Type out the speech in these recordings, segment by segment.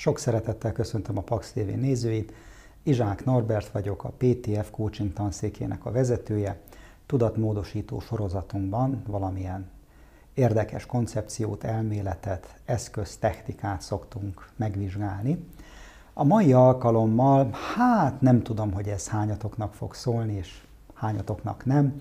Sok szeretettel köszöntöm a Pax TV nézőit. Izsák Norbert vagyok, a PTF coaching tanszékének a vezetője. Tudatmódosító sorozatunkban valamilyen érdekes koncepciót, elméletet, eszköz, technikát szoktunk megvizsgálni. A mai alkalommal, hát nem tudom, hogy ez hányatoknak fog szólni, és hányatoknak nem.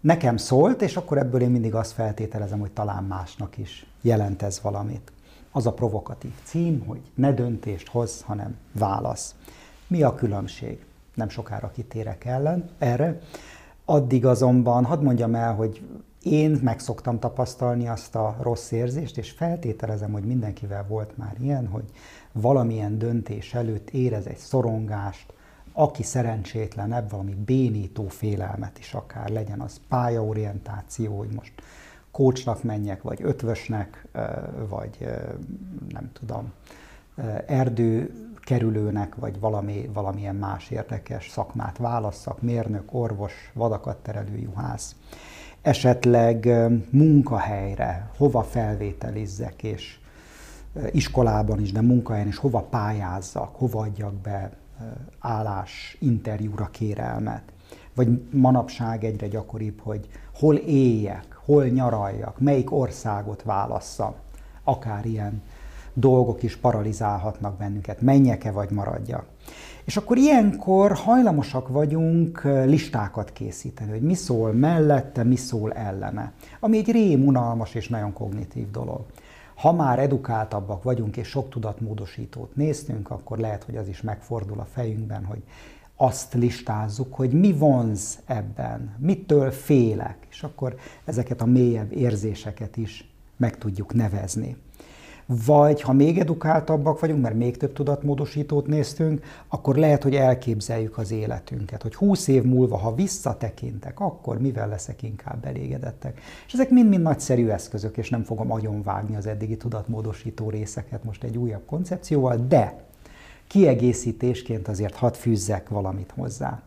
Nekem szólt, és akkor ebből én mindig azt feltételezem, hogy talán másnak is jelent ez valamit az a provokatív cím, hogy ne döntést hoz, hanem válasz. Mi a különbség? Nem sokára kitérek ellen erre. Addig azonban hadd mondjam el, hogy én meg szoktam tapasztalni azt a rossz érzést, és feltételezem, hogy mindenkivel volt már ilyen, hogy valamilyen döntés előtt érez egy szorongást, aki szerencsétlenebb, valami bénító félelmet is akár legyen, az pályaorientáció, hogy most kócsnak menjek, vagy ötvösnek, vagy nem tudom, erdő kerülőnek, vagy valami, valamilyen más érdekes szakmát válasszak, mérnök, orvos, vadakat terelő juhász. Esetleg munkahelyre, hova felvételizzek, és iskolában is, de munkahelyen is hova pályázzak, hova adjak be állás, interjúra kérelmet. Vagy manapság egyre gyakoribb, hogy hol éljek, hol nyaraljak, melyik országot válasszam. Akár ilyen dolgok is paralizálhatnak bennünket, menjek-e vagy maradjak. És akkor ilyenkor hajlamosak vagyunk listákat készíteni, hogy mi szól mellette, mi szól ellene. Ami egy rém, unalmas és nagyon kognitív dolog. Ha már edukáltabbak vagyunk és sok tudatmódosítót néztünk, akkor lehet, hogy az is megfordul a fejünkben, hogy azt listázzuk, hogy mi vonz ebben, mitől félek, és akkor ezeket a mélyebb érzéseket is meg tudjuk nevezni. Vagy ha még edukáltabbak vagyunk, mert még több tudatmódosítót néztünk, akkor lehet, hogy elképzeljük az életünket, hogy húsz év múlva, ha visszatekintek, akkor mivel leszek inkább elégedettek. És ezek mind-mind nagyszerű eszközök, és nem fogom agyonvágni az eddigi tudatmódosító részeket most egy újabb koncepcióval, de kiegészítésként azért hadd fűzzek valamit hozzá.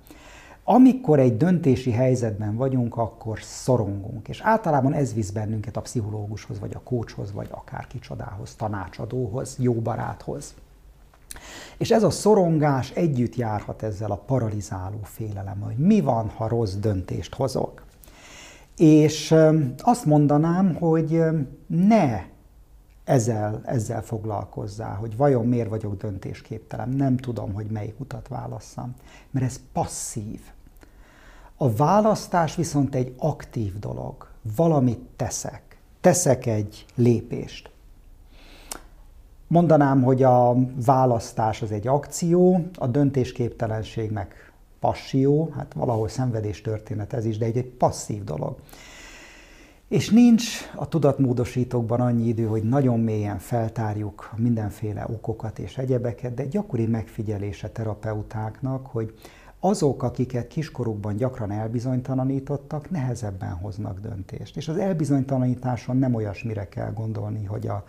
Amikor egy döntési helyzetben vagyunk, akkor szorongunk, és általában ez visz bennünket a pszichológushoz, vagy a kócshoz, vagy akár kicsodához, tanácsadóhoz, jó baráthoz. És ez a szorongás együtt járhat ezzel a paralizáló félelem, hogy mi van, ha rossz döntést hozok. És azt mondanám, hogy ne ezzel, ezzel foglalkozzál, hogy vajon miért vagyok döntésképtelen, nem tudom, hogy melyik utat válasszam, mert ez passzív. A választás viszont egy aktív dolog, valamit teszek, teszek egy lépést. Mondanám, hogy a választás az egy akció, a döntésképtelenség meg passió, hát valahol szenvedés történet ez is, de egy, egy passzív dolog. És nincs a tudatmódosítókban annyi idő, hogy nagyon mélyen feltárjuk mindenféle okokat és egyebeket, de gyakori megfigyelése terapeutáknak, hogy azok, akiket kiskorukban gyakran elbizonytalanítottak, nehezebben hoznak döntést. És az elbizonytalanításon nem olyasmire kell gondolni, hogy a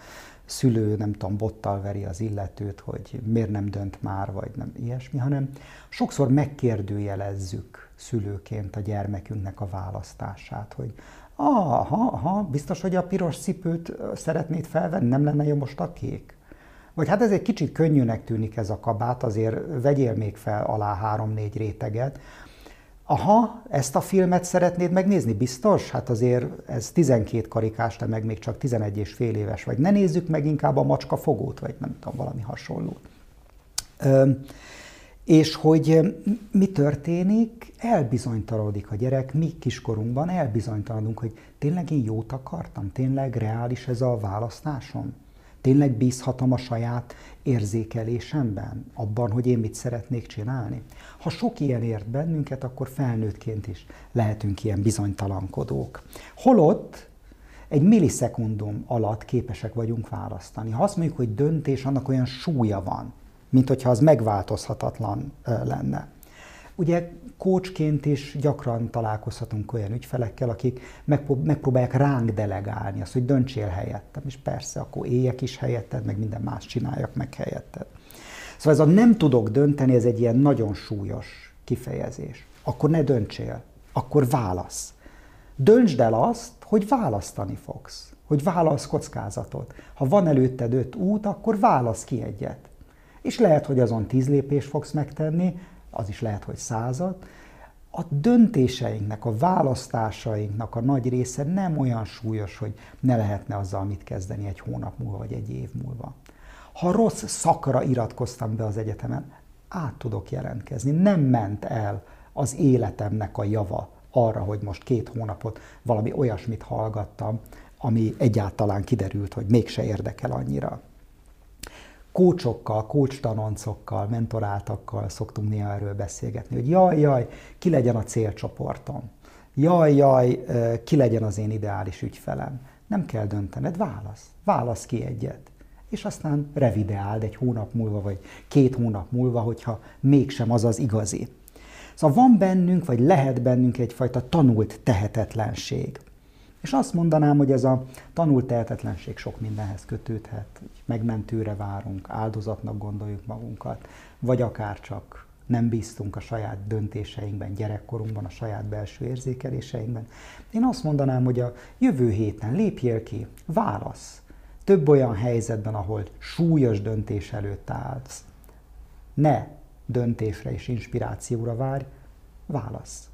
szülő, nem tudom, bottal veri az illetőt, hogy miért nem dönt már, vagy nem ilyesmi, hanem sokszor megkérdőjelezzük szülőként a gyermekünknek a választását, hogy aha, aha, biztos, hogy a piros cipőt szeretnéd felvenni, nem lenne jó most a kék? Vagy hát ez egy kicsit könnyűnek tűnik ez a kabát, azért vegyél még fel alá három-négy réteget. Aha, ezt a filmet szeretnéd megnézni? Biztos? Hát azért ez 12 karikás, te meg még csak 11 és fél éves vagy. Ne nézzük meg inkább a macska fogót, vagy nem tudom, valami hasonlót. És hogy mi történik? Elbizonytalanodik a gyerek, mi kiskorunkban elbizonytalanodunk, hogy tényleg én jót akartam, tényleg reális ez a választásom? Tényleg bízhatom a saját érzékelésemben, abban, hogy én mit szeretnék csinálni? Ha sok ilyen ért bennünket, akkor felnőttként is lehetünk ilyen bizonytalankodók. Holott egy millisekundum alatt képesek vagyunk választani. Ha azt mondjuk, hogy döntés, annak olyan súlya van, mint hogyha az megváltozhatatlan lenne. Ugye kócsként is gyakran találkozhatunk olyan ügyfelekkel, akik megpróbálják ránk delegálni azt, hogy döntsél helyettem, és persze, akkor éljek is helyetted, meg minden más csináljak meg helyetted. Szóval ez a nem tudok dönteni, ez egy ilyen nagyon súlyos kifejezés. Akkor ne döntsél, akkor válasz. Döntsd el azt, hogy választani fogsz, hogy válasz kockázatot. Ha van előtted öt út, akkor válasz ki egyet. És lehet, hogy azon tíz lépés fogsz megtenni, az is lehet, hogy század. A döntéseinknek, a választásainknak a nagy része nem olyan súlyos, hogy ne lehetne azzal mit kezdeni egy hónap múlva, vagy egy év múlva. Ha rossz szakra iratkoztam be az egyetemen, át tudok jelentkezni. Nem ment el az életemnek a java arra, hogy most két hónapot valami olyasmit hallgattam, ami egyáltalán kiderült, hogy mégse érdekel annyira. Kócsokkal, kócstanoncokkal, mentoráltakkal szoktunk néha erről beszélgetni, hogy jaj, jaj, ki legyen a célcsoportom. Jaj, jaj, ki legyen az én ideális ügyfelem. Nem kell döntened, válasz. Válasz ki egyet és aztán revideáld egy hónap múlva, vagy két hónap múlva, hogyha mégsem az az igazi. Szóval van bennünk, vagy lehet bennünk egyfajta tanult tehetetlenség. És azt mondanám, hogy ez a tanult tehetetlenség sok mindenhez kötődhet. Megmentőre várunk, áldozatnak gondoljuk magunkat, vagy akár csak nem bíztunk a saját döntéseinkben, gyerekkorunkban, a saját belső érzékeléseinkben. Én azt mondanám, hogy a jövő héten lépjél ki, válasz. Több olyan helyzetben, ahol súlyos döntés előtt állsz, ne döntésre és inspirációra várj, válasz.